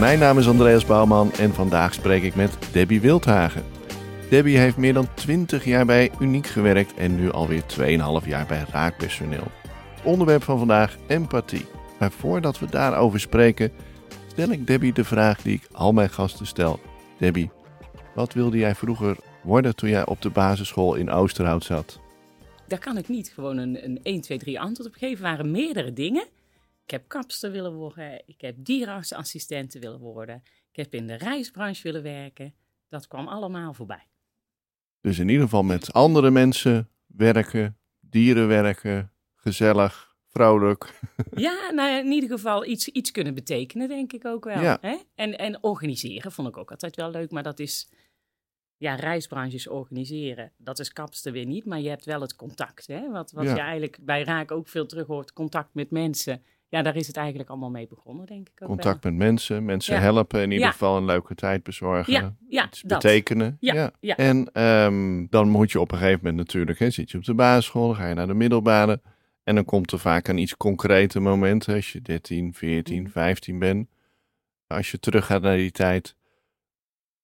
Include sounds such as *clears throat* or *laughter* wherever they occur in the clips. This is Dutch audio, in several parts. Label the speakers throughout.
Speaker 1: Mijn naam is Andreas Bouwman en vandaag spreek ik met Debbie Wildhagen. Debbie heeft meer dan 20 jaar bij Uniek gewerkt en nu alweer 2,5 jaar bij Raakpersoneel. Onderwerp van vandaag empathie. Maar voordat we daarover spreken, stel ik Debbie de vraag die ik al mijn gasten stel. Debbie, wat wilde jij vroeger worden toen jij op de basisschool in Oosterhout zat?
Speaker 2: Daar kan ik niet gewoon een, een 1, 2, 3 antwoord op geven. Waren meerdere dingen. Ik heb kapster willen worden. Ik heb dierenartsassistenten willen worden. Ik heb in de reisbranche willen werken. Dat kwam allemaal voorbij.
Speaker 1: Dus in ieder geval met andere mensen werken, dieren werken, gezellig, vrolijk. *laughs*
Speaker 2: Ja, nou ja, in ieder geval iets, iets kunnen betekenen, denk ik ook wel.
Speaker 1: Ja.
Speaker 2: Hè? En, en organiseren vond ik ook altijd wel leuk. Maar dat is, ja, reisbranches organiseren. Dat is kapster weer niet. Maar je hebt wel het contact. Hè? Wat, wat
Speaker 1: Ja.
Speaker 2: je eigenlijk bij Raak ook veel terug hoort. Contact met mensen. Ja, daar is het eigenlijk allemaal mee begonnen, denk ik ook wel.
Speaker 1: Contact met mensen, mensen
Speaker 2: Ja.
Speaker 1: helpen, in ieder
Speaker 2: Ja.
Speaker 1: geval een leuke tijd bezorgen.
Speaker 2: Ja, ja,
Speaker 1: iets
Speaker 2: dat.
Speaker 1: betekenen.
Speaker 2: Ja.
Speaker 1: En ehm, dan moet je op een gegeven moment natuurlijk, hè, zit je op de basisschool, ga je naar de middelbare. En dan komt er vaak een iets concreter moment, hè, als je 13, 14,
Speaker 2: Mhm.
Speaker 1: 15 bent. Als je terug gaat naar die tijd,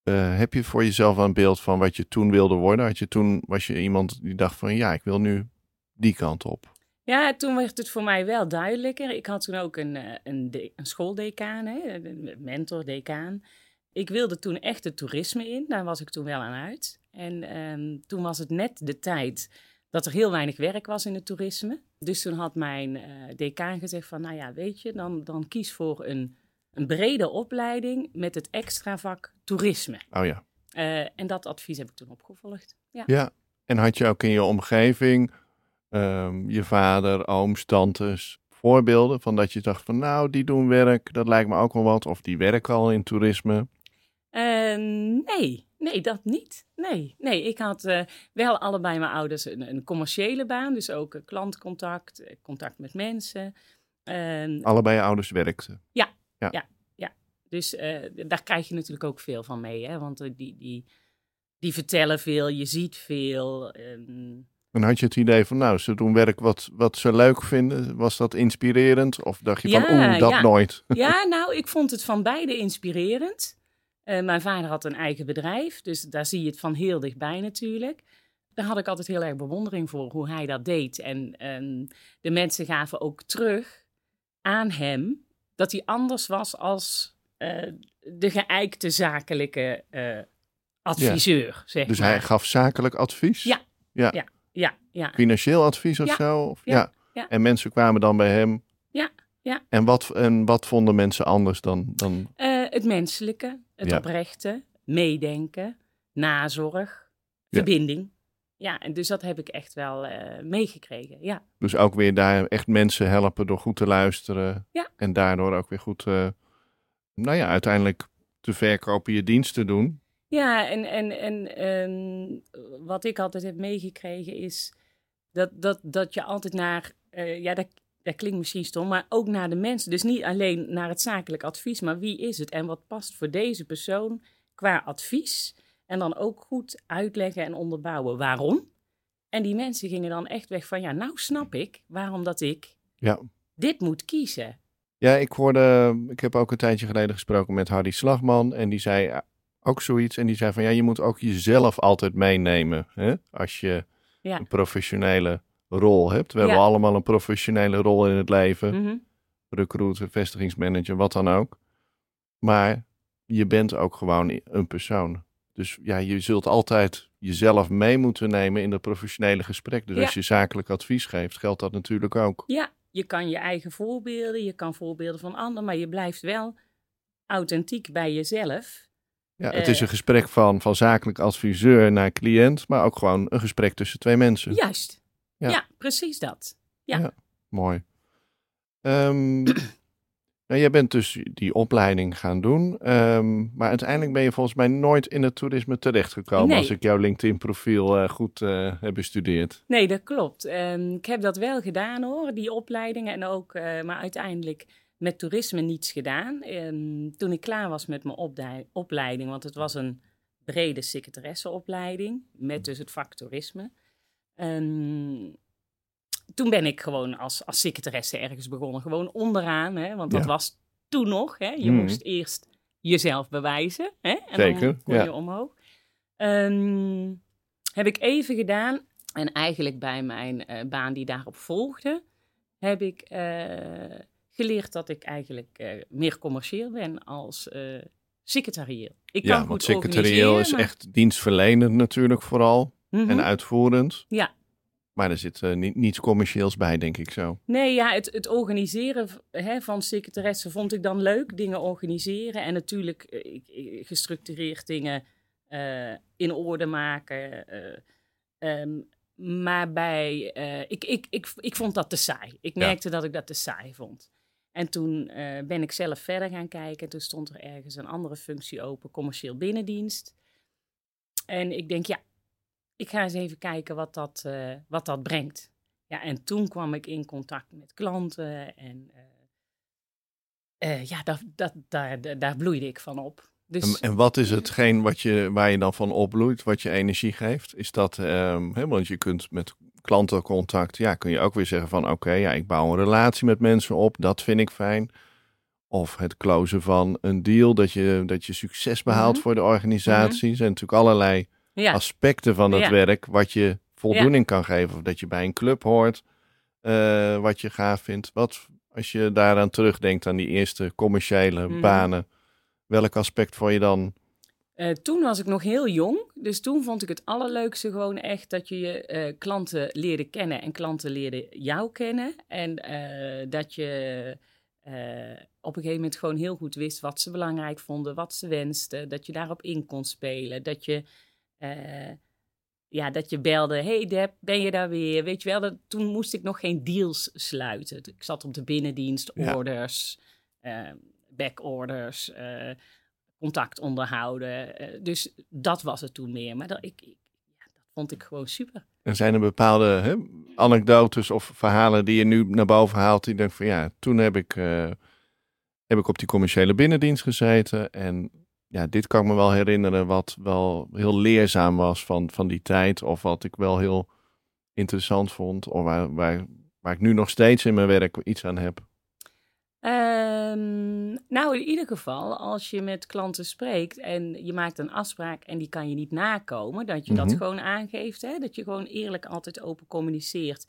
Speaker 1: eh, heb je voor jezelf een beeld van wat je toen wilde worden? Had je toen, was je iemand die dacht van, ja, ik wil nu die kant op.
Speaker 2: Ja, toen werd het voor mij wel duidelijker. Ik had toen ook een, eh, een, de- een schooldecaan, hè, een mentor, decaan. Ik wilde toen echt het toerisme in, daar was ik toen wel aan uit. En ehm, toen was het net de tijd dat er heel weinig werk was in het toerisme. Dus toen had mijn eh decaan gezegd van, nou ja, weet je, dan, dan kies voor een, een brede opleiding met het extra vak toerisme.
Speaker 1: Oh ja.
Speaker 2: Eh, en dat advies heb ik toen opgevolgd. Ja.
Speaker 1: Ja. En had je ook in je omgeving, ehm, je vader, ooms, tantes, voorbeelden van dat je dacht van, nou, die doen werk, dat lijkt me ook wel wat. Of die werken al in toerisme.
Speaker 2: Eh, nee, nee, dat niet. Nee, nee ik had eh, wel allebei mijn ouders een, een commerciële baan, dus ook eh, klantcontact, eh, contact met mensen. Ehm,
Speaker 1: Allebei je ouders werkten.
Speaker 2: dus eh, daar krijg je natuurlijk ook veel van mee, hè? want die, die, die vertellen veel, je ziet veel. ehm,
Speaker 1: En had je het idee van, nou, ze doen werk wat, wat ze leuk vinden. Was dat inspirerend? Of dacht je van, oeh, dat
Speaker 2: ja.
Speaker 1: nooit? *laughs*
Speaker 2: Ja, nou, ik vond het van beide inspirerend. Eh, mijn vader had een eigen bedrijf, dus daar zie je het van heel dichtbij natuurlijk. Daar had ik altijd heel erg bewondering voor hoe hij dat deed. En ehm, de mensen gaven ook terug aan hem dat hij anders was als eh, de geëikte zakelijke eh, adviseur, zeg
Speaker 1: Dus
Speaker 2: maar.
Speaker 1: hij gaf zakelijk advies?
Speaker 2: Ja.
Speaker 1: ja.
Speaker 2: Ja. Ja, ja.
Speaker 1: Financieel advies of
Speaker 2: Ja.
Speaker 1: zo? Of,
Speaker 2: Ja. Ja.
Speaker 1: En mensen kwamen dan bij hem?
Speaker 2: Ja. Ja.
Speaker 1: En wat, en wat vonden mensen anders dan... dan...
Speaker 2: Eh, het menselijke, het oprechte, meedenken, nazorg, verbinding. Ja, en dus dat heb ik echt wel eh, meegekregen. Ja.
Speaker 1: Dus ook weer daar echt mensen helpen door goed te luisteren.
Speaker 2: Ja.
Speaker 1: En daardoor ook weer goed, eh, nou ja, uiteindelijk te verkopen je dienst te doen.
Speaker 2: Ja, en, en, en ehm, wat ik altijd heb meegekregen is dat, dat, dat je altijd naar, eh, ja, dat, dat klinkt misschien stom, maar ook naar de mensen. Dus niet alleen naar het zakelijk advies, maar wie is het en wat past voor deze persoon qua advies. En dan ook goed uitleggen en onderbouwen waarom. En die mensen gingen dan echt weg van, ja, nou snap ik waarom dat ik
Speaker 1: Ja.
Speaker 2: dit moet kiezen.
Speaker 1: Ja, ik hoorde, ik heb ook een tijdje geleden gesproken met Hardy Slagman. En die zei ook zoiets. En die zei van, ja, je moet ook jezelf altijd meenemen. Hè? Als je
Speaker 2: Ja.
Speaker 1: een professionele rol hebt. We hebben allemaal een professionele rol in het leven.
Speaker 2: Mhm.
Speaker 1: recruiter, vestigingsmanager, wat dan ook. Maar je bent ook gewoon een persoon. Dus ja, je zult altijd jezelf mee moeten nemen in dat professionele gesprek. Dus
Speaker 2: Ja.
Speaker 1: als je zakelijk advies geeft, geldt dat natuurlijk ook.
Speaker 2: Ja, je kan je eigen voorbeelden, je kan voorbeelden van anderen, maar je blijft wel authentiek bij jezelf.
Speaker 1: Ja, het
Speaker 2: Eh.
Speaker 1: is een gesprek van, van zakelijk adviseur naar cliënt, maar ook gewoon een gesprek tussen twee mensen.
Speaker 2: Juist.
Speaker 1: Ja.
Speaker 2: Ja, precies dat. Ja.
Speaker 1: Ja. Mooi. Ehm, *clears throat* Nou, jij bent dus die opleiding gaan doen, ehm, maar uiteindelijk ben je volgens mij nooit in het toerisme terechtgekomen
Speaker 2: Nee.
Speaker 1: als ik jouw LinkedIn-profiel eh, goed eh, heb bestudeerd.
Speaker 2: Nee, dat klopt. Ehm, ik heb dat wel gedaan hoor, die opleidingen. En ook, maar uiteindelijk met toerisme niets gedaan. Ehm, toen ik klaar was met mijn opleiding, want het was een brede secretaresseopleiding met dus het vak toerisme. Ehm, toen ben ik gewoon als, als secretaresse ergens begonnen. Gewoon onderaan, hè, want dat
Speaker 1: Ja.
Speaker 2: was toen nog. Hè. Je
Speaker 1: Mhm.
Speaker 2: moest eerst jezelf bewijzen. Hè, en
Speaker 1: Zeker,
Speaker 2: dan kon
Speaker 1: ja.
Speaker 2: je omhoog. Ehm, heb ik even gedaan. En eigenlijk bij mijn eh, baan die daarop volgde, heb ik eh, geleerd dat ik eigenlijk eh, meer commercieel ben als eh secretarieel. Ik kan
Speaker 1: ja,
Speaker 2: goed
Speaker 1: want secretarieel is
Speaker 2: maar-
Speaker 1: echt dienstverlenend natuurlijk vooral
Speaker 2: Mhm.
Speaker 1: en uitvoerend.
Speaker 2: Ja.
Speaker 1: Maar er zit niet, niets commercieels bij, denk ik zo.
Speaker 2: Nee, ja, het, het organiseren hè, van secretaressen vond ik dan leuk. Dingen organiseren en natuurlijk gestructureerd dingen in orde maken. eh, ehm, maar bij, ik, ik, ik, ik vond dat te saai. Ik
Speaker 1: Ja.
Speaker 2: merkte dat ik dat te saai vond. En toen eh, ben ik zelf verder gaan kijken. Toen stond er ergens een andere functie open, commercieel binnendienst. En ik denk, ja, ik ga eens even kijken wat dat, eh, wat dat brengt. Ja, en toen kwam ik in contact met klanten en eh, ja, dat, dat, daar, daar, bloeide ik van op. Dus
Speaker 1: En, wat is hetgeen wat je, waar je dan van opbloeit, wat je energie geeft? Is dat, ehm, hè, want je kunt met klantencontact, ja, kun je ook weer zeggen van oké, ja, ik bouw een relatie met mensen op, dat vind ik fijn. Of het closen van een deal, dat je, dat je succes behaalt
Speaker 2: Mhm.
Speaker 1: voor de organisatie. Er zijn natuurlijk allerlei
Speaker 2: ja,
Speaker 1: aspecten van
Speaker 2: Ja.
Speaker 1: werk wat je voldoening kan geven. Of dat je bij een club hoort, eh, wat je gaaf vindt. Wat, als je daaraan terugdenkt aan die eerste commerciële
Speaker 2: Mhm.
Speaker 1: banen, welk aspect vond je dan
Speaker 2: Eh, toen was ik nog heel jong, dus toen vond ik het allerleukste gewoon echt dat je je eh, klanten leerde kennen en klanten leerden jou kennen. En eh, dat je op een gegeven moment gewoon heel goed wist wat ze belangrijk vonden, wat ze wensten, dat je daarop in kon spelen, dat je, ja, dat je belde, hey Deb, ben je daar weer? Weet je wel, dat, toen moest ik nog geen deals sluiten. Ik zat op de binnendienst, orders, backorders, contact onderhouden. eh, dus dat was het toen meer. Maar dat, ik, ik- ja, dat vond ik gewoon super.
Speaker 1: Er zijn er bepaalde hè, anekdotes of verhalen die je nu naar boven haalt. Die je denkt van ja, toen heb ik, eh, heb ik op die commerciële binnendienst gezeten. En ja, dit kan ik me wel herinneren wat wel heel leerzaam was van, van die tijd. Of wat ik wel heel interessant vond. Of waar, waar, waar ik nu nog steeds in mijn werk iets aan heb.
Speaker 2: Ehm, nou, in ieder geval, als je met klanten spreekt en je maakt een afspraak en die kan je niet nakomen, dat je
Speaker 1: Mhm.
Speaker 2: dat gewoon aangeeft. Hè? Dat je gewoon eerlijk altijd open communiceert.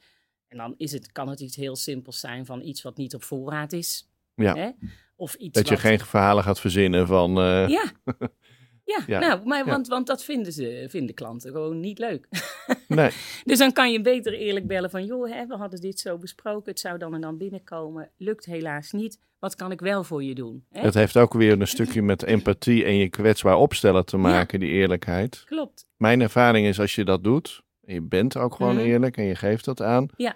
Speaker 2: En dan is het, kan het iets heel simpels zijn van iets wat niet op voorraad is.
Speaker 1: Ja.
Speaker 2: Hè? Of iets
Speaker 1: Dat je geen verhalen gaat verzinnen van... eh,
Speaker 2: Ja. *laughs* Ja,
Speaker 1: Ja,
Speaker 2: nou, maar,
Speaker 1: ja.
Speaker 2: Want, want dat vinden, ze, vinden klanten gewoon niet leuk. *laughs*
Speaker 1: Nee,
Speaker 2: Dus dan kan je beter eerlijk bellen van, joh, hè, we hadden dit zo besproken, het zou dan en dan binnenkomen. Lukt helaas niet. Wat kan ik wel voor je doen? Hè?
Speaker 1: het heeft ook weer een stukje met empathie en je kwetsbaar opstellen te maken, die eerlijkheid.
Speaker 2: Klopt.
Speaker 1: Mijn ervaring is als je dat doet, en je bent ook gewoon
Speaker 2: Mhm.
Speaker 1: eerlijk en je geeft dat aan,
Speaker 2: Ja.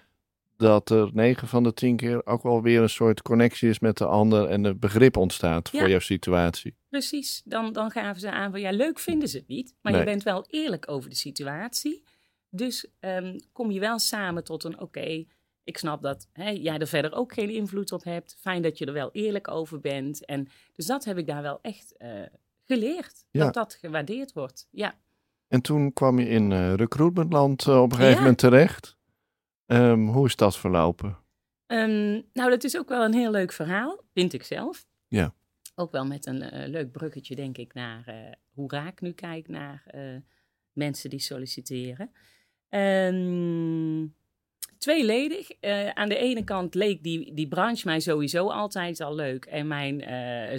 Speaker 1: Dat er 9 van de 10 keer ook wel weer een soort connectie is met de ander en een begrip ontstaat
Speaker 2: Ja.
Speaker 1: voor jouw situatie.
Speaker 2: Precies. Dan, dan gaven ze aan van, ja, leuk vinden ze het niet. Maar
Speaker 1: Nee.
Speaker 2: je bent wel eerlijk over de situatie. Dus ehm, kom je wel samen tot een, oké, ik snap dat hè, jij er verder ook geen invloed op hebt. Fijn dat je er wel eerlijk over bent. En, dus dat heb ik daar wel echt eh, geleerd.
Speaker 1: Ja.
Speaker 2: Dat dat gewaardeerd wordt. Ja.
Speaker 1: En toen kwam je in eh recruitmentland eh, op een gegeven
Speaker 2: Ja.
Speaker 1: moment terecht. Ehm, hoe is dat verlopen?
Speaker 2: Ehm, nou, dat is ook wel een heel leuk verhaal, vind ik zelf.
Speaker 1: Ja.
Speaker 2: Ook wel met een eh, leuk bruggetje, denk ik, naar eh, hoe raak nu kijkt naar eh, mensen die solliciteren. Ehm, tweeledig. Aan de ene kant leek die, die branche mij sowieso altijd al leuk. En mijn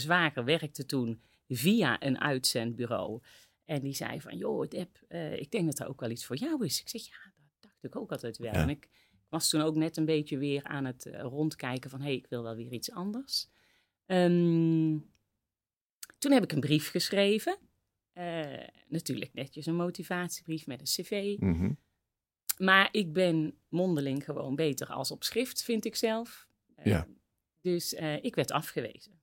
Speaker 2: zwager werkte toen via een uitzendbureau. En die zei van, joh, Deb, ik denk dat dat ook wel iets voor jou is. Ik zeg, ja, dat dacht ik ook altijd wel.
Speaker 1: Ja.
Speaker 2: En ik was toen ook net een beetje weer aan het eh, rondkijken van... hé, hey, ik wil wel weer iets anders. Ehm, toen heb ik een brief geschreven. Eh, natuurlijk netjes een motivatiebrief met een cv.
Speaker 1: Mhm.
Speaker 2: Maar ik ben mondeling gewoon beter als op schrift, vind ik zelf. Eh,
Speaker 1: Ja.
Speaker 2: Dus ik werd afgewezen.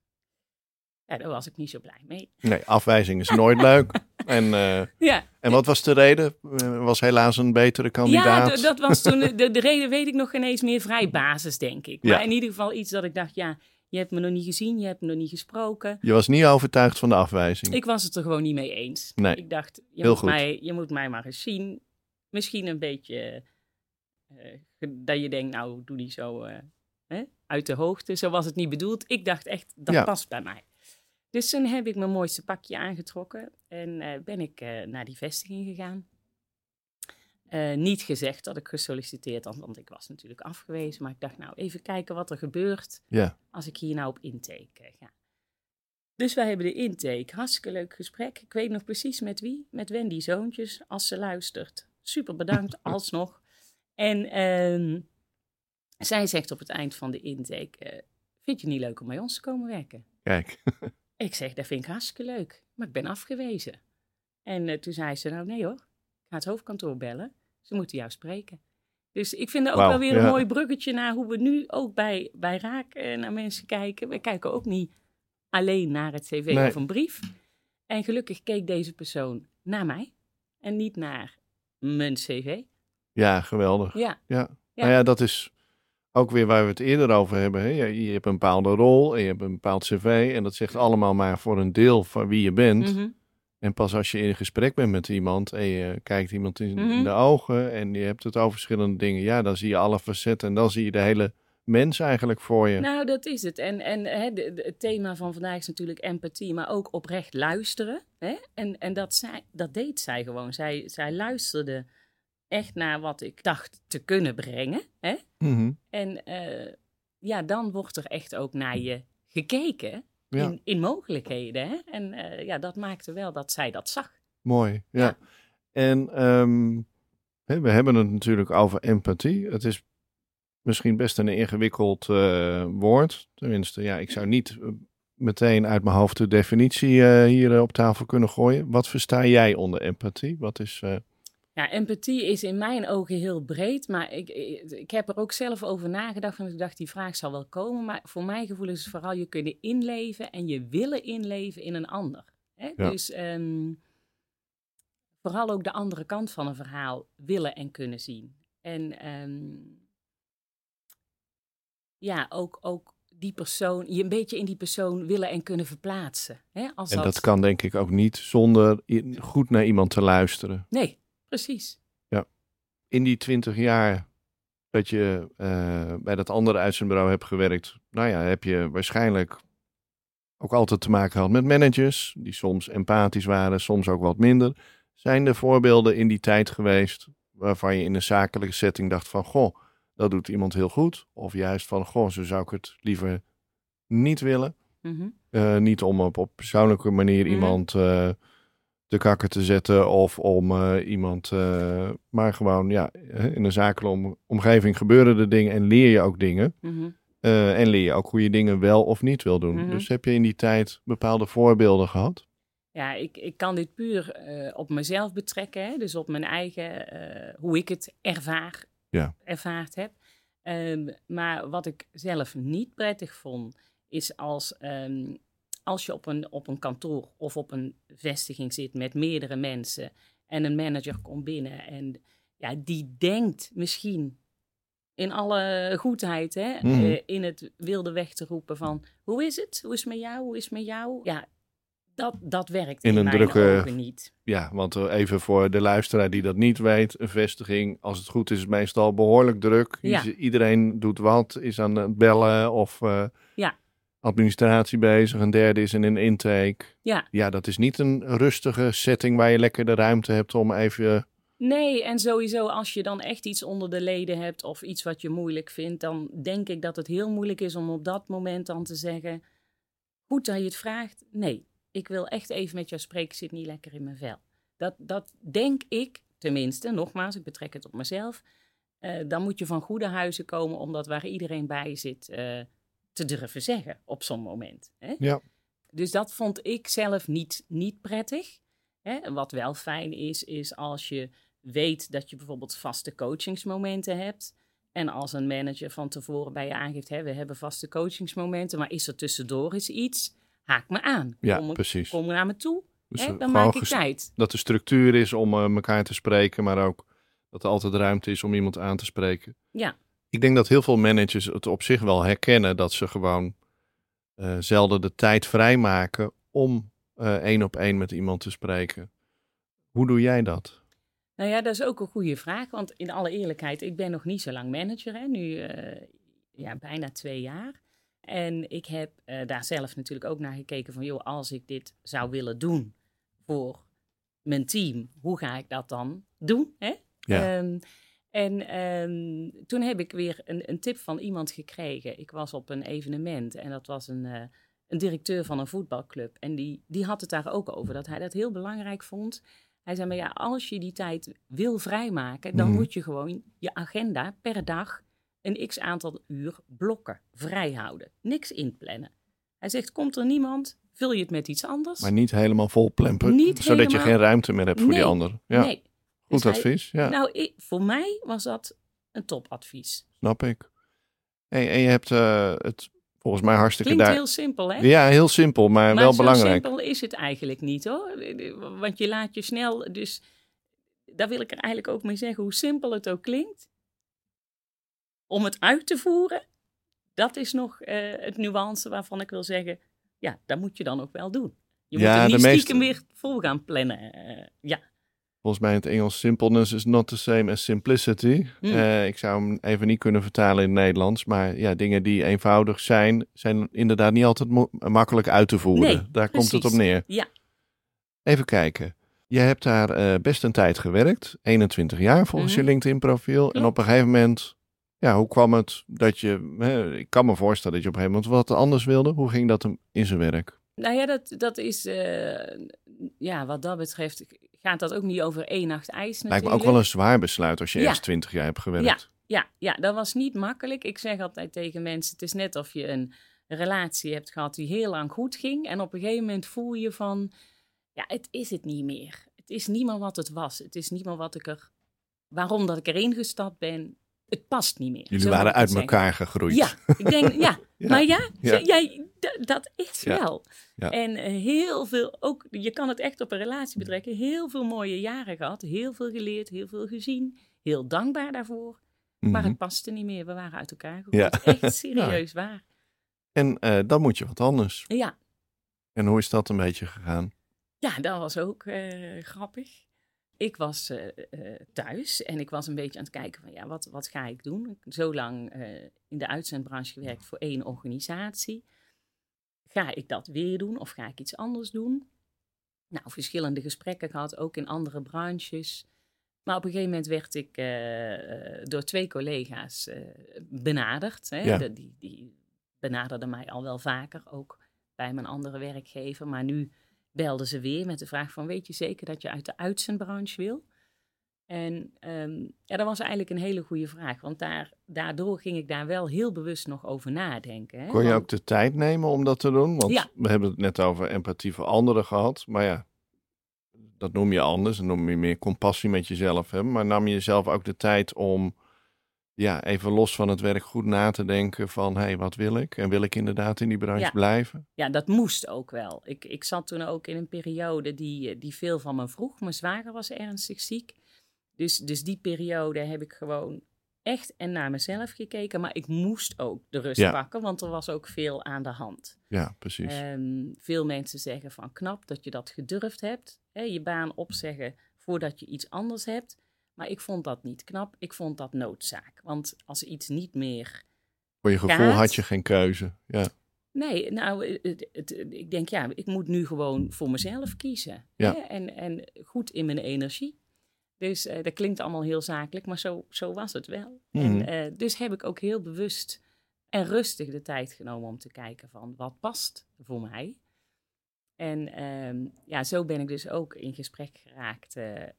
Speaker 2: Ja, daar was ik niet zo blij mee.
Speaker 1: Nee, afwijzing is nooit leuk. *laughs* En, eh,
Speaker 2: Ja,
Speaker 1: en wat was de reden? Eh, was helaas een betere kandidaat?
Speaker 2: ja dat was toen, *laughs* de, de reden weet ik nog geen eens meer, vrij basis denk ik.
Speaker 1: Ja.
Speaker 2: Maar in ieder geval iets dat ik dacht, ja, je hebt me nog niet gezien, je hebt me nog niet gesproken.
Speaker 1: Je was niet overtuigd van de afwijzing.
Speaker 2: Ik was het er gewoon niet mee eens.
Speaker 1: Nee.
Speaker 2: Ik dacht, je,
Speaker 1: Heel
Speaker 2: moet
Speaker 1: goed.
Speaker 2: Mij, je moet mij maar eens zien. Misschien een beetje eh, dat je denkt, nou, doe niet zo hè, uit de hoogte. Zo was het niet bedoeld. Ik dacht echt, dat
Speaker 1: Ja.
Speaker 2: past bij mij. Dus toen heb ik mijn mooiste pakje aangetrokken en eh, ben ik eh, naar die vestiging gegaan. Eh, niet gezegd dat ik gesolliciteerd had, want ik was natuurlijk afgewezen. Maar ik dacht, nou, even kijken wat er gebeurt
Speaker 1: Ja,
Speaker 2: als ik hier nou op intake ga. Dus wij hebben de intake. Hartstikke leuk gesprek. Ik weet nog precies met wie. Met Wendy Zoontjes, als ze luistert. Super bedankt, *laughs* alsnog. En ehm, zij zegt op het eind van de intake... vind je het niet leuk om bij ons te komen werken?
Speaker 1: kijk. *laughs*
Speaker 2: Ik zeg, dat vind ik hartstikke leuk. Maar ik ben afgewezen. En eh, toen zei ze, nou nee hoor. Ik ga het hoofdkantoor bellen. Ze moeten jou spreken. Dus ik vind dat ook wel weer een
Speaker 1: ja.
Speaker 2: mooi bruggetje naar hoe we nu ook bij, bij Raak eh, naar mensen kijken. We kijken ook niet alleen naar het cv
Speaker 1: Nee.
Speaker 2: of een brief. En gelukkig keek deze persoon naar mij en niet naar mijn cv.
Speaker 1: Ja, geweldig.
Speaker 2: Ja,
Speaker 1: Ja.
Speaker 2: Ja.
Speaker 1: Nou ja, dat is ook weer waar we het eerder over hebben. Hè? Je, je hebt een bepaalde rol en je hebt een bepaald cv. En dat zegt allemaal maar voor een deel van wie je bent.
Speaker 2: mhm.
Speaker 1: En pas als je in gesprek bent met iemand en je kijkt iemand in,
Speaker 2: Mhm.
Speaker 1: de ogen en je hebt het over verschillende dingen. Ja, dan zie je alle facetten en dan zie je de hele mens eigenlijk voor je.
Speaker 2: Nou, dat is het. En, en hè, de- de- het thema van vandaag is natuurlijk empathie, maar ook oprecht luisteren. Hè? En, en dat, zij, dat deed zij gewoon. Zij, zij luisterde echt naar wat ik dacht te kunnen brengen. Hè?
Speaker 1: Mhm.
Speaker 2: En eh, ja, dan wordt er echt ook naar je gekeken
Speaker 1: Ja.
Speaker 2: in, in mogelijkheden. Hè? En eh, ja, dat maakte wel dat zij dat zag.
Speaker 1: Mooi, ja.
Speaker 2: Ja.
Speaker 1: En ehm, we hebben het natuurlijk over empathie. Het is misschien best een ingewikkeld eh, woord. Tenminste, ja, ik zou niet meteen uit mijn hoofd de definitie hier op tafel kunnen gooien. Wat versta jij onder empathie? Wat is...
Speaker 2: Ja, empathie is in mijn ogen heel breed, maar ik, ik, ik heb er ook zelf over nagedacht. Want ik dacht, die vraag zal wel komen. Maar voor mijn gevoel is het vooral je kunnen inleven en je willen inleven in een ander. Hè?
Speaker 1: Ja.
Speaker 2: Dus ehm, vooral ook de andere kant van een verhaal willen en kunnen zien. En ehm, ja, ook, ook die persoon, je een beetje in die persoon willen en kunnen verplaatsen. Hè? Als
Speaker 1: en dat kan denk ik ook niet zonder goed naar iemand te luisteren.
Speaker 2: Nee, precies.
Speaker 1: in die twintig jaar dat je eh, bij dat andere uitzendbureau hebt gewerkt, nou ja, heb je waarschijnlijk ook altijd te maken gehad met managers, die soms empathisch waren, soms ook wat minder. Zijn er voorbeelden in die tijd geweest waarvan je in een zakelijke setting dacht van, goh, dat doet iemand heel goed? Of juist van, goh, zo zou ik het liever niet willen.
Speaker 2: Mhm.
Speaker 1: Eh, niet om op, op persoonlijke manier
Speaker 2: Mhm.
Speaker 1: iemand eh de kakker te zetten of om eh, iemand, eh, maar gewoon ja, in een zakelijke om- omgeving gebeuren er dingen en leer je ook dingen.
Speaker 2: Mhm.
Speaker 1: Eh, en leer je ook hoe je dingen wel of niet wil doen.
Speaker 2: Mhm.
Speaker 1: Dus heb je in die tijd bepaalde voorbeelden gehad?
Speaker 2: Ja, ik, ik kan dit puur op mezelf betrekken. Hè? Dus op mijn eigen, hoe ik het ervaar,
Speaker 1: Ja.
Speaker 2: ervaard heb. Ehm, maar wat ik zelf niet prettig vond, is als, ehm, als je op een, op een kantoor of op een vestiging zit met meerdere mensen en een manager komt binnen en ja, die denkt misschien in alle goedheid hè,
Speaker 1: Mhm.
Speaker 2: eh, in het wilde weg te roepen van hoe is het? Hoe is het met jou? Hoe is het met jou? Ja, dat, dat werkt
Speaker 1: In
Speaker 2: in,
Speaker 1: een drukke-
Speaker 2: niet.
Speaker 1: Ja, want eh, even voor de luisteraar die dat niet weet, een vestiging, als het goed is, is meestal behoorlijk druk.
Speaker 2: Ja.
Speaker 1: Iedereen doet wat, is aan het bellen of eh,
Speaker 2: Ja.
Speaker 1: Administratie bezig. Een derde is in een intake.
Speaker 2: Ja.
Speaker 1: Ja, dat is niet een rustige setting waar je lekker de ruimte hebt om even...
Speaker 2: Nee, en sowieso als je dan echt iets onder de leden hebt of iets wat je moeilijk vindt, dan denk ik dat het heel moeilijk is om op dat moment dan te zeggen, goed dat je het vraagt, nee, ik wil echt even met jou spreken, ik zit niet lekker in mijn vel. Dat, dat denk ik, tenminste, nogmaals, ik betrek het op mezelf, eh, dan moet je van goede huizen komen om dat waar iedereen bij zit eh, te durven zeggen op zo'n moment. Hè?
Speaker 1: Ja.
Speaker 2: Dus dat vond ik zelf niet, niet prettig. Hè? Wat wel fijn is, is als je weet dat je bijvoorbeeld vaste coachingsmomenten hebt. En als een manager van tevoren bij je aangeeft, hè, we hebben vaste coachingsmomenten, maar is er tussendoor iets, haak me aan.
Speaker 1: Ja,
Speaker 2: kom,
Speaker 1: precies.
Speaker 2: Kom naar me toe,
Speaker 1: Dus
Speaker 2: hè,
Speaker 1: eh,
Speaker 2: dan maak ik tijd.
Speaker 1: dat er structuur is om eh, elkaar te spreken, maar ook dat er altijd ruimte is om iemand aan te spreken.
Speaker 2: Ja.
Speaker 1: Ik denk dat heel veel managers het op zich wel herkennen dat ze gewoon eh, zelden de tijd vrijmaken om eh, één op één met iemand te spreken. Hoe doe jij dat?
Speaker 2: Nou ja, dat is ook een goede vraag. Want in alle eerlijkheid, ik ben nog niet zo lang manager. Hè? Nu eh, ja, bijna twee jaar. En ik heb daar zelf natuurlijk ook naar gekeken van... joh, als ik dit zou willen doen voor mijn team... hoe ga ik dat dan doen? Hè?
Speaker 1: Ja.
Speaker 2: Ehm, en ehm, toen heb ik weer een, een tip van iemand gekregen. Ik was op een evenement en dat was een, eh, een directeur van een voetbalclub. En die, die had het daar ook over, dat hij dat heel belangrijk vond. Hij zei, maar ja, als je die tijd wil vrijmaken, dan
Speaker 1: Mhm.
Speaker 2: moet je gewoon je agenda per dag een x aantal uur blokken, vrijhouden. Niks inplannen. Hij zegt, komt er niemand, vul je het met iets anders?
Speaker 1: Maar niet helemaal vol plempen, zodat je geen ruimte meer hebt voor die ander. Ja,
Speaker 2: Nee.
Speaker 1: Goed
Speaker 2: Dus hij-
Speaker 1: advies. Ja,
Speaker 2: Nou, ik, voor mij was dat een topadvies.
Speaker 1: snap ik. En je hebt eh, het volgens mij hartstikke
Speaker 2: Klinkt
Speaker 1: daar.
Speaker 2: heel simpel, hè?
Speaker 1: Ja, heel simpel, maar,
Speaker 2: maar
Speaker 1: wel
Speaker 2: zo
Speaker 1: belangrijk.
Speaker 2: simpel is het eigenlijk niet, hoor. Want je laat je snel... Dus daar wil ik er eigenlijk ook mee zeggen, hoe simpel het ook klinkt. Om het uit te voeren, dat is nog eh, het nuance waarvan ik wil zeggen... Ja, dat moet je dan ook wel doen. Je
Speaker 1: Ja,
Speaker 2: moet er niet
Speaker 1: meeste-
Speaker 2: stiekem weer vol gaan plannen. eh, ja,
Speaker 1: Volgens mij in het Engels, simpleness is not the same as simplicity.
Speaker 2: Hmm.
Speaker 1: Eh, ik zou hem even niet kunnen vertalen in het Nederlands. Maar ja, dingen die eenvoudig zijn, zijn inderdaad niet altijd makkelijk uit te voeren.
Speaker 2: Nee,
Speaker 1: Daar komt het op neer.
Speaker 2: Ja.
Speaker 1: Even kijken. Je hebt daar eh, best een tijd gewerkt. 21 jaar volgens
Speaker 2: Mhm.
Speaker 1: je LinkedIn-profiel. En op een gegeven moment, ja, hoe kwam het dat je... Hè, ik kan me voorstellen dat je op een gegeven moment wat anders wilde. Hoe ging dat hem in zijn werk?
Speaker 2: Nou ja, dat, dat is... eh, ja, wat dat betreft gaat dat ook niet over één nacht ijs natuurlijk.
Speaker 1: Lijkt me ook wel een zwaar besluit als je
Speaker 2: Ja.
Speaker 1: eerst 20 jaar hebt gewerkt.
Speaker 2: Ja, ja, dat was niet makkelijk. Ik zeg altijd tegen mensen: het is net of je een relatie hebt gehad die heel lang goed ging. En op een gegeven moment voel je van: ja, het is het niet meer. Het is niet meer wat het was. Het is niet meer wat ik er. Waarom dat ik erin gestapt ben, het past niet meer.
Speaker 1: Jullie
Speaker 2: Zo
Speaker 1: waren uit
Speaker 2: zeggen.
Speaker 1: elkaar gegroeid.
Speaker 2: Ja, ik denk, *laughs* ja.
Speaker 1: Ja,
Speaker 2: Maar ja,
Speaker 1: ja.
Speaker 2: Jij, dat is
Speaker 1: Ja,
Speaker 2: wel. En eh, heel veel, ook, je kan het echt op een relatie betrekken, heel veel mooie jaren gehad, heel veel geleerd, heel veel gezien, heel dankbaar daarvoor. Maar
Speaker 1: Mhm.
Speaker 2: het paste niet meer, we waren uit elkaar
Speaker 1: Ja.
Speaker 2: gegroeid. Echt *laughs* serieus waar.
Speaker 1: En eh, dan moet je wat anders.
Speaker 2: Ja.
Speaker 1: En hoe is dat een beetje gegaan?
Speaker 2: Ja, dat was ook eh, grappig. Ik was eh, eh, thuis en ik was een beetje aan het kijken van ja, wat, wat ga ik doen? Ik heb zo lang eh, in de uitzendbranche gewerkt voor één organisatie. Ga ik dat weer doen of ga ik iets anders doen? Nou, verschillende gesprekken gehad, ook in andere branches. Maar op een gegeven moment werd ik door twee collega's benaderd. Hè?
Speaker 1: Ja.
Speaker 2: De- die, die benaderden mij al wel vaker, ook bij mijn andere werkgever. Maar nu belden ze weer met de vraag van... weet je zeker dat je uit de uitzendbranche wil? En ehm, ja, dat was eigenlijk een hele goede vraag. Want daar, daardoor ging ik daar wel heel bewust nog over nadenken. Hè?
Speaker 1: Kon je
Speaker 2: Want-
Speaker 1: ook de tijd nemen om dat te doen? Want
Speaker 2: Ja.
Speaker 1: we hebben het net over empathie voor anderen gehad. Maar ja, dat noem je anders. Dan noem je meer compassie met jezelf hebben. Maar nam je jezelf ook de tijd om ja, even los van het werk goed na te denken van... hé, hey, wat wil ik? En wil ik inderdaad in die branche
Speaker 2: Ja.
Speaker 1: blijven?
Speaker 2: Ja, dat moest ook wel. Ik, ik zat toen ook in een periode die, die veel van me vroeg. Mijn zwager was ernstig ziek. Dus, dus die periode heb ik gewoon echt en naar mezelf gekeken. Maar ik moest ook de rust
Speaker 1: Ja.
Speaker 2: pakken, want er was ook veel aan de hand.
Speaker 1: Ja, precies.
Speaker 2: Ehm, veel mensen zeggen van knap dat je dat gedurfd hebt. Hè, je baan opzeggen voordat je iets anders hebt. Maar ik vond dat niet knap. Ik vond dat noodzaak. Want als iets niet meer
Speaker 1: voor je gevoel had je geen keuze. Ja,
Speaker 2: Nee, nou, het, het- het- ik denk ja, ik moet nu gewoon voor mezelf kiezen.
Speaker 1: Ja.
Speaker 2: Hè? En, en goed in mijn energie. Dus eh, dat klinkt allemaal heel zakelijk, maar zo, zo was het wel.
Speaker 1: Mhm.
Speaker 2: En, eh, dus heb ik ook heel bewust en rustig de tijd genomen om te kijken van wat past voor mij. En ehm, ja, zo ben ik dus ook in gesprek geraakt eh, eh,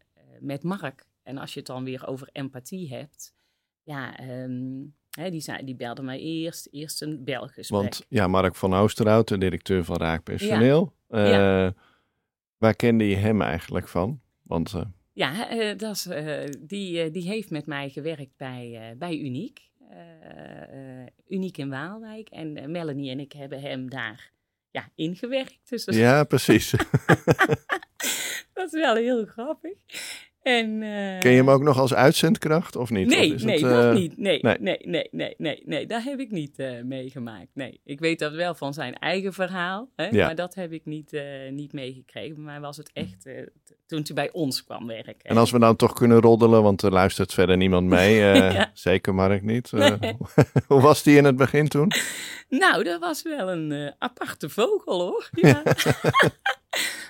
Speaker 2: met Mark. En als je het dan weer over empathie hebt, ja, ehm, hè, die, zei, die belde mij eerst, eerst een belgesprek.
Speaker 1: Want ja, Mark van Oosterhout, de directeur van Raak Personeel. eh,
Speaker 2: Ja.
Speaker 1: Waar kende je hem eigenlijk van? Want eh,
Speaker 2: Ja, eh, dat is, die, die heeft met mij gewerkt bij, bij Uniek. uniek in Waalwijk. En Melanie en ik hebben hem daar ja, ingewerkt. Dus dat,
Speaker 1: Ja, precies. *laughs*
Speaker 2: dat is wel heel grappig. En, eh,
Speaker 1: Ken je hem ook nog als uitzendkracht of niet?
Speaker 2: Nee,
Speaker 1: Of
Speaker 2: nee,
Speaker 1: het,
Speaker 2: nog
Speaker 1: eh,
Speaker 2: niet. Nee,
Speaker 1: nee.
Speaker 2: nee, nee, nee, nee, nee, daar heb ik niet eh, meegemaakt. Nee, ik weet dat wel van zijn eigen verhaal, hè,
Speaker 1: Ja.
Speaker 2: maar dat heb ik niet, eh, niet meegekregen. Bij mij was het echt eh, toen hij bij ons kwam werken.
Speaker 1: En als we dan toch kunnen roddelen, want er luistert verder niemand mee. *laughs* eh,
Speaker 2: Ja.
Speaker 1: Zeker Mark niet. Eh, *laughs* hoe was die in het begin toen?
Speaker 2: Nou, dat was wel een eh, aparte vogel hoor. *laughs* Ja.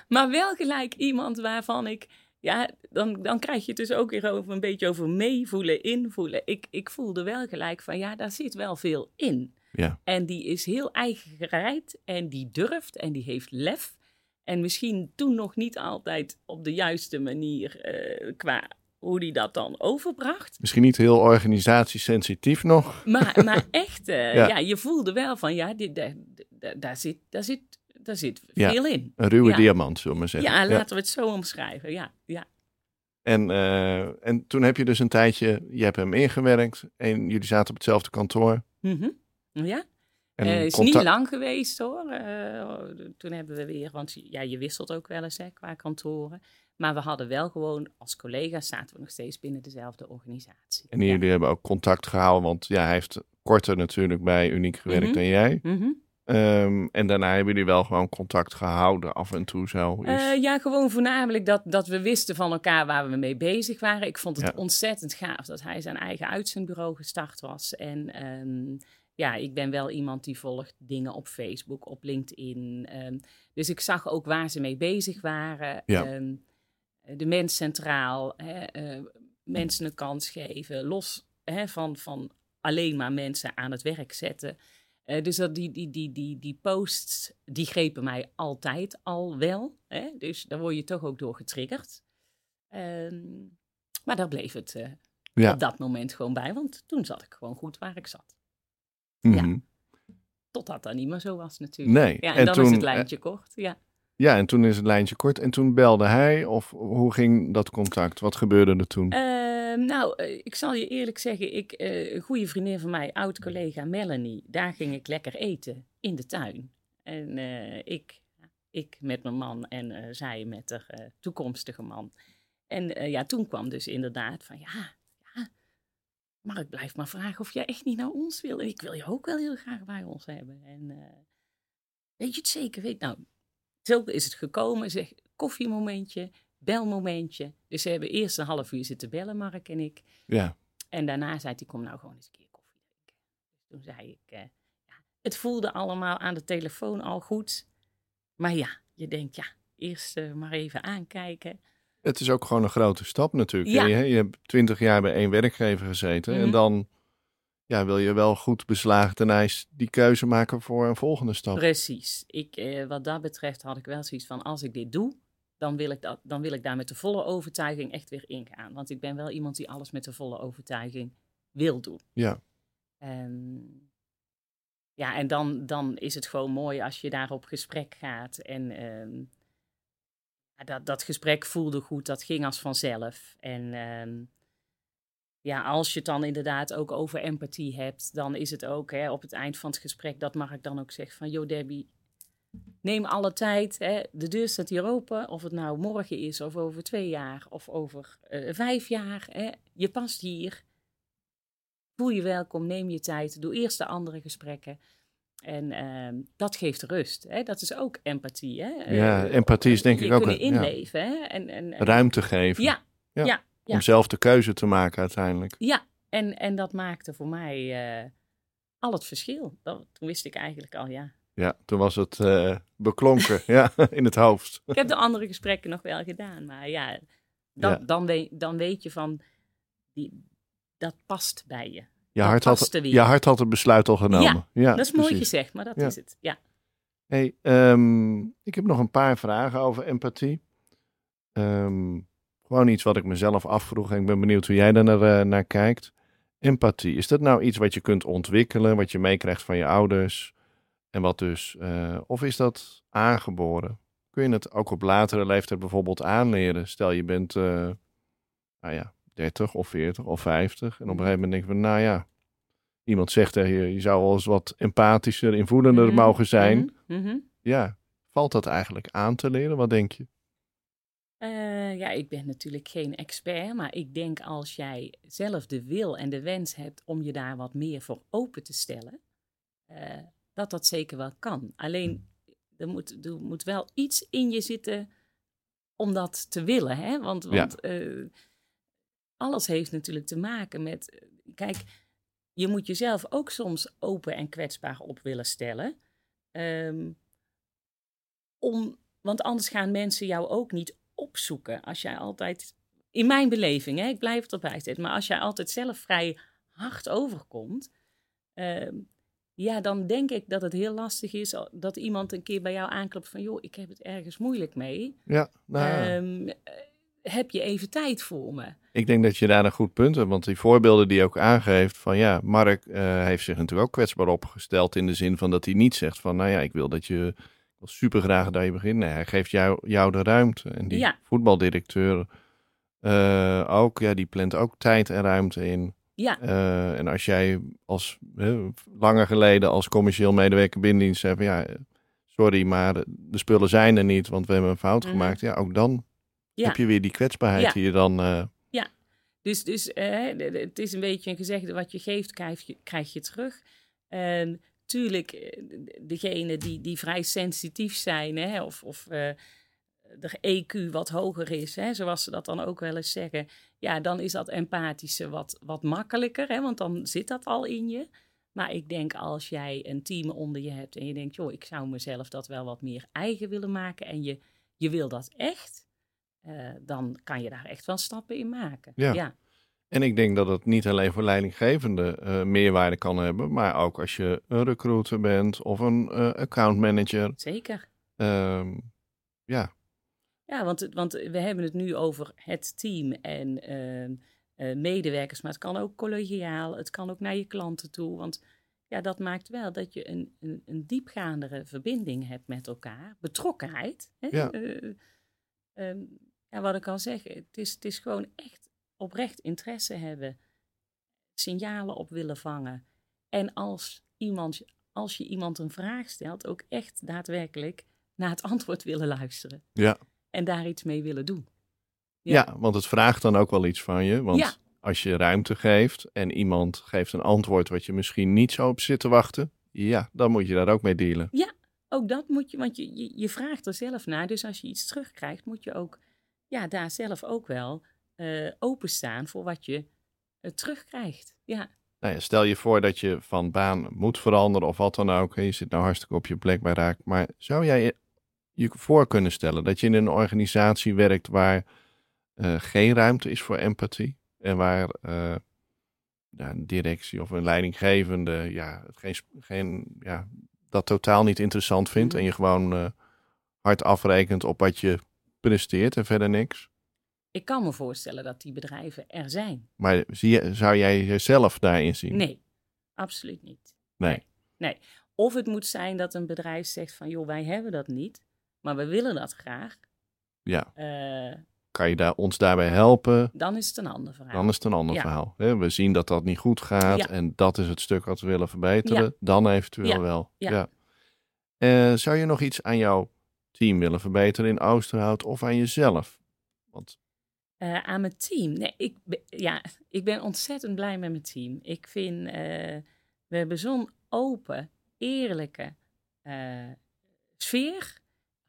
Speaker 2: maar wel gelijk iemand waarvan ik. Ja, dan, dan krijg je het dus ook weer over een beetje over meevoelen, invoelen. Ik, ik voelde wel gelijk van ja, daar zit wel veel in.
Speaker 1: Ja.
Speaker 2: En die is heel eigen gereid en die durft en die heeft lef. En misschien toen nog niet altijd op de juiste manier eh, qua hoe die dat dan overbracht.
Speaker 1: Misschien niet heel organisatiesensitief nog.
Speaker 2: Maar, maar echt, eh, *laughs*
Speaker 1: Ja.
Speaker 2: ja. je voelde wel van ja, dit, daar zit, daar, zit, daar zit
Speaker 1: Ja.
Speaker 2: veel in.
Speaker 1: Een ruwe diamant, zullen we maar zeggen.
Speaker 2: Ja, laten we het zo omschrijven. Ja, ja.
Speaker 1: En, eh, en toen heb je dus een tijdje, je hebt hem ingewerkt en jullie zaten op hetzelfde kantoor.
Speaker 2: Mhm. ja.
Speaker 1: En
Speaker 2: Eh, is niet lang geweest hoor. Eh, toen hebben we weer, want ja, je wisselt ook wel eens hè, qua kantoren. Maar we hadden wel gewoon, als collega's zaten we nog steeds binnen dezelfde organisatie.
Speaker 1: En
Speaker 2: Ja.
Speaker 1: jullie hebben ook contact gehouden, want ja, hij heeft korter natuurlijk bij Uniek gewerkt
Speaker 2: Mhm.
Speaker 1: dan jij.
Speaker 2: Mhm.
Speaker 1: Ehm, en daarna hebben jullie wel gewoon contact gehouden, af en toe zo. Is-
Speaker 2: Eh, ja, gewoon voornamelijk dat, dat we wisten van elkaar waar we mee bezig waren. Ik vond het
Speaker 1: Ja.
Speaker 2: ontzettend gaaf dat hij zijn eigen uitzendbureau gestart was. En ehm, ja, ik ben wel iemand die volgt dingen op Facebook, op LinkedIn. ehm, dus ik zag ook waar ze mee bezig waren.
Speaker 1: Ja.
Speaker 2: De mens centraal, hè, eh, mensen een kans geven, los hè, van, van alleen maar mensen aan het werk zetten. Eh, dus dat die, die, die, die, die posts, die grepen mij altijd al wel. Hè? Dus daar word je toch ook door getriggerd. Ehm, maar daar bleef het eh,
Speaker 1: ja.
Speaker 2: op dat moment gewoon bij, want toen zat ik gewoon goed waar ik zat.
Speaker 1: Mhm.
Speaker 2: ja. Totdat dat niet meer zo was natuurlijk.
Speaker 1: Nee.
Speaker 2: Ja, en,
Speaker 1: En
Speaker 2: dan
Speaker 1: toen,
Speaker 2: is het
Speaker 1: eh,
Speaker 2: lijntje kort. Ja.
Speaker 1: Ja, en toen is het lijntje kort. En toen belde hij, of hoe ging dat contact? Wat gebeurde er toen?
Speaker 2: Ehm, nou, eh, ik zal je eerlijk zeggen, ik, eh, een goede vriendin van mij, oud-collega Melanie, daar ging ik lekker eten in de tuin. En eh, ik, ik met mijn man en zij met haar toekomstige man. En ja, toen kwam dus inderdaad van ja, ja, Mark blijf maar vragen of jij echt niet naar ons wil. Ik wil je ook wel heel graag bij ons hebben. En weet je het zeker? Weet nou, zo is het gekomen. Zeg, koffiemomentje, belmomentje. Dus ze hebben eerst een half uur zitten bellen, Mark en ik.
Speaker 1: Ja,
Speaker 2: En daarna zei hij, kom nou gewoon eens een keer koffie drinken. Dus toen zei ik, eh, ja, het voelde allemaal aan de telefoon al goed. Maar ja, je denkt, ja, eerst eh, maar even aankijken.
Speaker 1: het is ook gewoon een grote stap natuurlijk.
Speaker 2: Ja.
Speaker 1: Je, je hebt twintig jaar bij één werkgever gezeten. En
Speaker 2: Mhm.
Speaker 1: dan ja, wil je wel goed beslagen ten ijs die keuze maken voor een volgende stap.
Speaker 2: Precies. Ik, eh, wat dat betreft had ik wel zoiets van, als ik dit doe, dan wil, ik dat, dan wil ik daar met de volle overtuiging echt weer ingaan. Want ik ben wel iemand die alles met de volle overtuiging wil doen.
Speaker 1: Ja,
Speaker 2: Ehm, ja, en dan, dan is het gewoon mooi als je daar op gesprek gaat. En ehm, dat, dat gesprek voelde goed, dat ging als vanzelf. En ehm, ja, als je het dan inderdaad ook over empathie hebt, dan is het ook hè, op het eind van het gesprek dat Mark dan ook zegt van... Joh Debbie, neem alle tijd, hè, de deur staat hier open. Of het nou morgen is, of over twee jaar, of over eh, vijf jaar. Hè, je past hier voel je welkom, neem je tijd, doe eerst de andere gesprekken. En ehm, dat geeft rust. Hè? Dat is ook empathie. Hè?
Speaker 1: Ja,
Speaker 2: Eh,
Speaker 1: empathie is denk ik ook een- ja.
Speaker 2: inleven. Hè? En, en, en-
Speaker 1: ruimte geven.
Speaker 2: Ja,
Speaker 1: Ja.
Speaker 2: ja, ja.
Speaker 1: Om zelf de keuze te maken uiteindelijk.
Speaker 2: ja. En, en dat maakte voor mij eh, al het verschil. Dat, toen wist ik eigenlijk al, ja.
Speaker 1: Ja, toen was het eh, beklonken *laughs* ja, in het hoofd.
Speaker 2: Ik heb de andere gesprekken nog wel gedaan, maar ja, dan,
Speaker 1: Ja.
Speaker 2: Dan, weet, dan weet je van, die, dat past bij je.
Speaker 1: Je hart, had, je hart had het besluit al genomen. Ja,
Speaker 2: dat is mooi
Speaker 1: precies.
Speaker 2: gezegd, maar dat
Speaker 1: Ja.
Speaker 2: is het. Ja.
Speaker 1: Hey, ehm, ik heb nog een paar vragen over empathie. Ehm, gewoon iets wat ik mezelf afvroeg en ik ben benieuwd hoe jij daar naar, eh, naar kijkt. Empathie, is dat nou iets wat je kunt ontwikkelen, wat je meekrijgt van je ouders? En wat dus, eh, of is dat aangeboren? Kun je het ook op latere leeftijd bijvoorbeeld aanleren? Stel je bent, eh, nou ja, 30 of 40 of 50 en op een gegeven moment denk je van, nou ja, iemand zegt tegen je, je zou wel eens wat empathischer, invoelender
Speaker 2: Mhm,
Speaker 1: mogen zijn.
Speaker 2: mhm, mhm.
Speaker 1: Ja, valt dat eigenlijk aan te leren? Wat denk je?
Speaker 2: Eh, ja, ik ben natuurlijk geen expert, maar ik denk als jij zelf de wil en de wens hebt om je daar wat meer voor open te stellen, eh, dat dat zeker wel kan. Alleen er moet, er moet wel iets in je zitten om dat te willen, hè? Want,
Speaker 1: Ja.
Speaker 2: want eh, alles heeft natuurlijk te maken met, eh, kijk, je moet jezelf ook soms open en kwetsbaar op willen stellen. Ehm, om, want anders gaan mensen jou ook niet opzoeken. Als jij altijd, in mijn beleving, hè, ik blijf het erbij zetten, maar als jij altijd zelf vrij hard overkomt, ehm, ja, dan denk ik dat het heel lastig is dat iemand een keer bij jou aanklopt van, joh, ik heb het ergens moeilijk mee.
Speaker 1: Ja, nou,
Speaker 2: Ehm, eh, heb je even tijd voor me?
Speaker 1: ik denk dat je daar een goed punt hebt. Want die voorbeelden die je ook aangeeft van ja, Mark eh, heeft zich natuurlijk ook kwetsbaar opgesteld in de zin van dat hij niet zegt van nou ja, ik wil dat je ik wil super graag dat je begint. Nee, hij geeft jou, jou de ruimte. En die
Speaker 2: Ja.
Speaker 1: voetbaldirecteur eh, ook, ja, die plant ook tijd en ruimte in.
Speaker 2: Ja,
Speaker 1: Eh, en als jij als langer geleden als commercieel medewerker binnendienst zegt van ja, sorry, maar de spullen zijn er niet, want we hebben een fout
Speaker 2: Mhm.
Speaker 1: gemaakt. Ja, ook dan
Speaker 2: ja.
Speaker 1: heb je weer die kwetsbaarheid
Speaker 2: Ja.
Speaker 1: die je dan. eh,
Speaker 2: Dus, dus eh, het is een beetje een gezegde, wat je geeft, krijg je, krijg je terug. En tuurlijk, de- degenen die, die vrij sensitief zijn, hè, of, of de EQ wat hoger is, hè, zoals ze dat dan ook wel eens zeggen, ja, dan is dat empathische wat, wat makkelijker, hè, want dan zit dat al in je. Maar ik denk als jij een team onder je hebt en je denkt, joh, ik zou mezelf dat wel wat meer eigen willen maken en je, je wil dat echt, eh, dan kan je daar echt wel stappen in maken.
Speaker 1: Ja.
Speaker 2: ja.
Speaker 1: En ik denk dat het niet alleen voor leidinggevende eh, meerwaarde kan hebben, maar ook als je een recruiter bent of een eh account manager.
Speaker 2: Zeker.
Speaker 1: Ehm, ja,
Speaker 2: Ja, want, want we hebben het nu over het team en ehm, eh, medewerkers, maar het kan ook collegiaal, het kan ook naar je klanten toe. Want ja, dat maakt wel dat je een, een, een diepgaandere verbinding hebt met elkaar, betrokkenheid. Hè?
Speaker 1: Ja.
Speaker 2: Eh, ehm, ja, wat ik al zeg, het is, het is gewoon echt oprecht interesse hebben, signalen op willen vangen. En als, iemand, als je iemand een vraag stelt, ook echt daadwerkelijk naar het *laughs* antwoord willen luisteren
Speaker 1: ja.
Speaker 2: En daar iets mee willen doen.
Speaker 1: Ja. want het vraagt dan ook wel iets van je. Want
Speaker 2: Ja.
Speaker 1: als je ruimte geeft en iemand geeft een antwoord wat je misschien niet zo op zit te wachten, ja, dan moet je daar ook mee dealen.
Speaker 2: Ook dat moet je, want je, je, je vraagt er zelf naar. Dus als je iets terugkrijgt, moet je ook ja, daar zelf ook wel eh, openstaan voor wat je eh, terugkrijgt. Ja,
Speaker 1: Nou ja, stel je voor dat je van baan moet veranderen of wat dan ook. Je zit nou hartstikke op je plek bij Raak. Maar zou jij je- voor kunnen stellen dat je in een organisatie werkt waar eh, geen ruimte is voor empathie? En waar eh, ja, een directie of een leidinggevende ja, geen, geen, ja, dat totaal niet interessant vindt.
Speaker 2: Mhm.
Speaker 1: En je gewoon eh, hard afrekent op wat je presteert en verder niks.
Speaker 2: ik kan me voorstellen dat die bedrijven er zijn.
Speaker 1: Maar zie je, zou jij jezelf daarin zien?
Speaker 2: Nee, absoluut niet.
Speaker 1: Nee.
Speaker 2: Nee. Of het moet zijn dat een bedrijf zegt van, joh, wij hebben dat niet, maar we willen dat graag.
Speaker 1: Ja.
Speaker 2: Eh,
Speaker 1: Kan je daar, ons daarbij helpen?
Speaker 2: dan is het een ander verhaal.
Speaker 1: Dan is het een ander
Speaker 2: Ja.
Speaker 1: verhaal. We zien dat dat niet goed gaat
Speaker 2: Ja.
Speaker 1: en dat is het stuk wat we willen verbeteren.
Speaker 2: Ja.
Speaker 1: Dan eventueel wel.
Speaker 2: Ja.
Speaker 1: Eh, zou je nog iets aan jouw team willen verbeteren in Oosterhout of aan jezelf? Want
Speaker 2: Eh, aan mijn team. Nee, ik, ben- ja, ik ben ontzettend blij met mijn team. Ik vind, eh, we hebben zo'n open, eerlijke sfeer.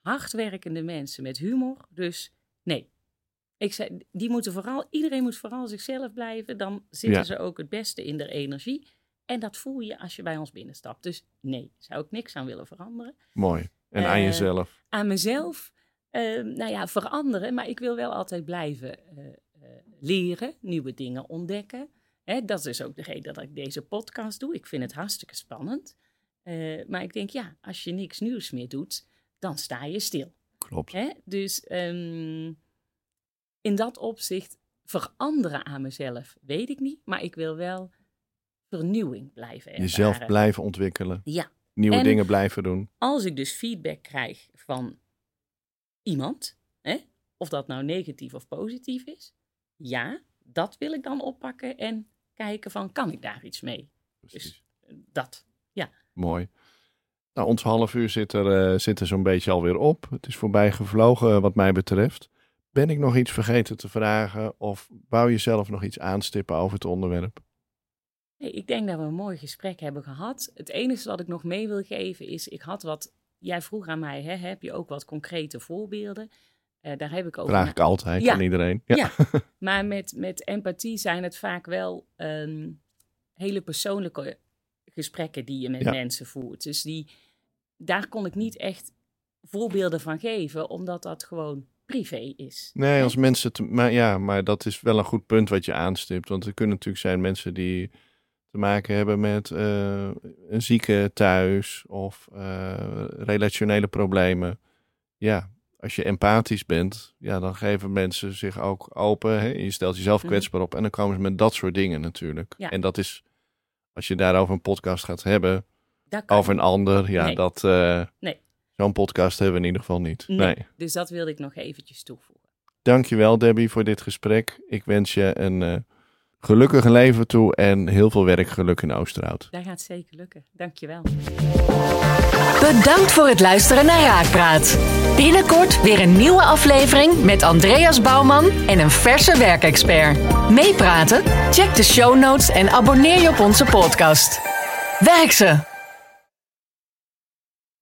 Speaker 2: Hardwerkende mensen met humor. Dus nee, ik zei, die moeten vooral, iedereen moet vooral zichzelf blijven. Dan zitten
Speaker 1: Ja.
Speaker 2: ze ook het beste in de energie. En dat voel je als je bij ons binnenstapt. Dus nee, zou ik niks aan willen veranderen
Speaker 1: mooi. En aan
Speaker 2: Eh,
Speaker 1: jezelf.
Speaker 2: aan mezelf, eh, nou ja, veranderen. Maar ik wil wel altijd blijven eh, eh, leren, nieuwe dingen ontdekken. Hè, dat is ook de reden dat ik deze podcast doe. Ik vind het hartstikke spannend. Maar ik denk, ja, als je niks nieuws meer doet, dan sta je stil.
Speaker 1: Klopt.
Speaker 2: Hè? Dus ehm, in dat opzicht veranderen aan mezelf, weet ik niet. Maar ik wil wel vernieuwing blijven ervaren.
Speaker 1: Jezelf blijven ontwikkelen.
Speaker 2: Ja,
Speaker 1: Nieuwe
Speaker 2: En-
Speaker 1: dingen blijven doen.
Speaker 2: als ik dus feedback krijg van iemand, hè, of dat nou negatief of positief is, ja, dat wil ik dan oppakken en kijken van, kan ik daar iets mee?
Speaker 1: precies.
Speaker 2: Dat.
Speaker 1: Mooi. Nou, ons half uur zit er, eh, zit er zo'n beetje alweer op. Het is voorbij gevlogen wat mij betreft. Ben ik nog iets vergeten te vragen of wou je zelf nog iets aanstippen over het onderwerp?
Speaker 2: Nee, ik denk dat we een mooi gesprek hebben gehad. Het enige wat ik nog mee wil geven is, ik had wat, jij vroeg aan mij, hè, heb je ook wat concrete voorbeelden? Eh, daar heb ik over.
Speaker 1: Vraag ik altijd
Speaker 2: Ja.
Speaker 1: aan iedereen.
Speaker 2: Ja. *laughs* Maar met, met empathie zijn het vaak wel ehm, hele persoonlijke gesprekken die je met
Speaker 1: Ja.
Speaker 2: mensen voert. Dus die, daar kon ik niet echt voorbeelden van geven, omdat dat gewoon privé is.
Speaker 1: Nee, als mensen. Te, maar ja, maar dat is wel een goed punt wat je aanstipt. Want er kunnen natuurlijk zijn mensen die te maken hebben met eh, een zieke thuis of eh, relationele problemen. Ja, als je empathisch bent, ja, dan geven mensen zich ook open. Hè? Je stelt jezelf
Speaker 2: Mhm.
Speaker 1: kwetsbaar op en dan komen ze met dat soort dingen natuurlijk.
Speaker 2: Ja.
Speaker 1: En dat is, als je daarover een podcast gaat hebben, over een ander, ja,
Speaker 2: Nee.
Speaker 1: dat. eh,
Speaker 2: Nee.
Speaker 1: Zo'n podcast hebben we in ieder geval niet.
Speaker 2: Nee.
Speaker 1: nee.
Speaker 2: Dus dat wilde ik nog eventjes toevoegen.
Speaker 1: Dankjewel Debbie voor dit gesprek. Ik wens je een eh, gelukkig leven toe en heel veel werkgeluk in Oosterhout.
Speaker 2: Dat gaat zeker lukken. Dankjewel.
Speaker 3: Bedankt voor het luisteren naar Raakpraat. Binnenkort weer een nieuwe aflevering met Andreas Bouwman en een verse werkexpert. Meepraten? Check de show notes en abonneer je op onze podcast. Werk ze!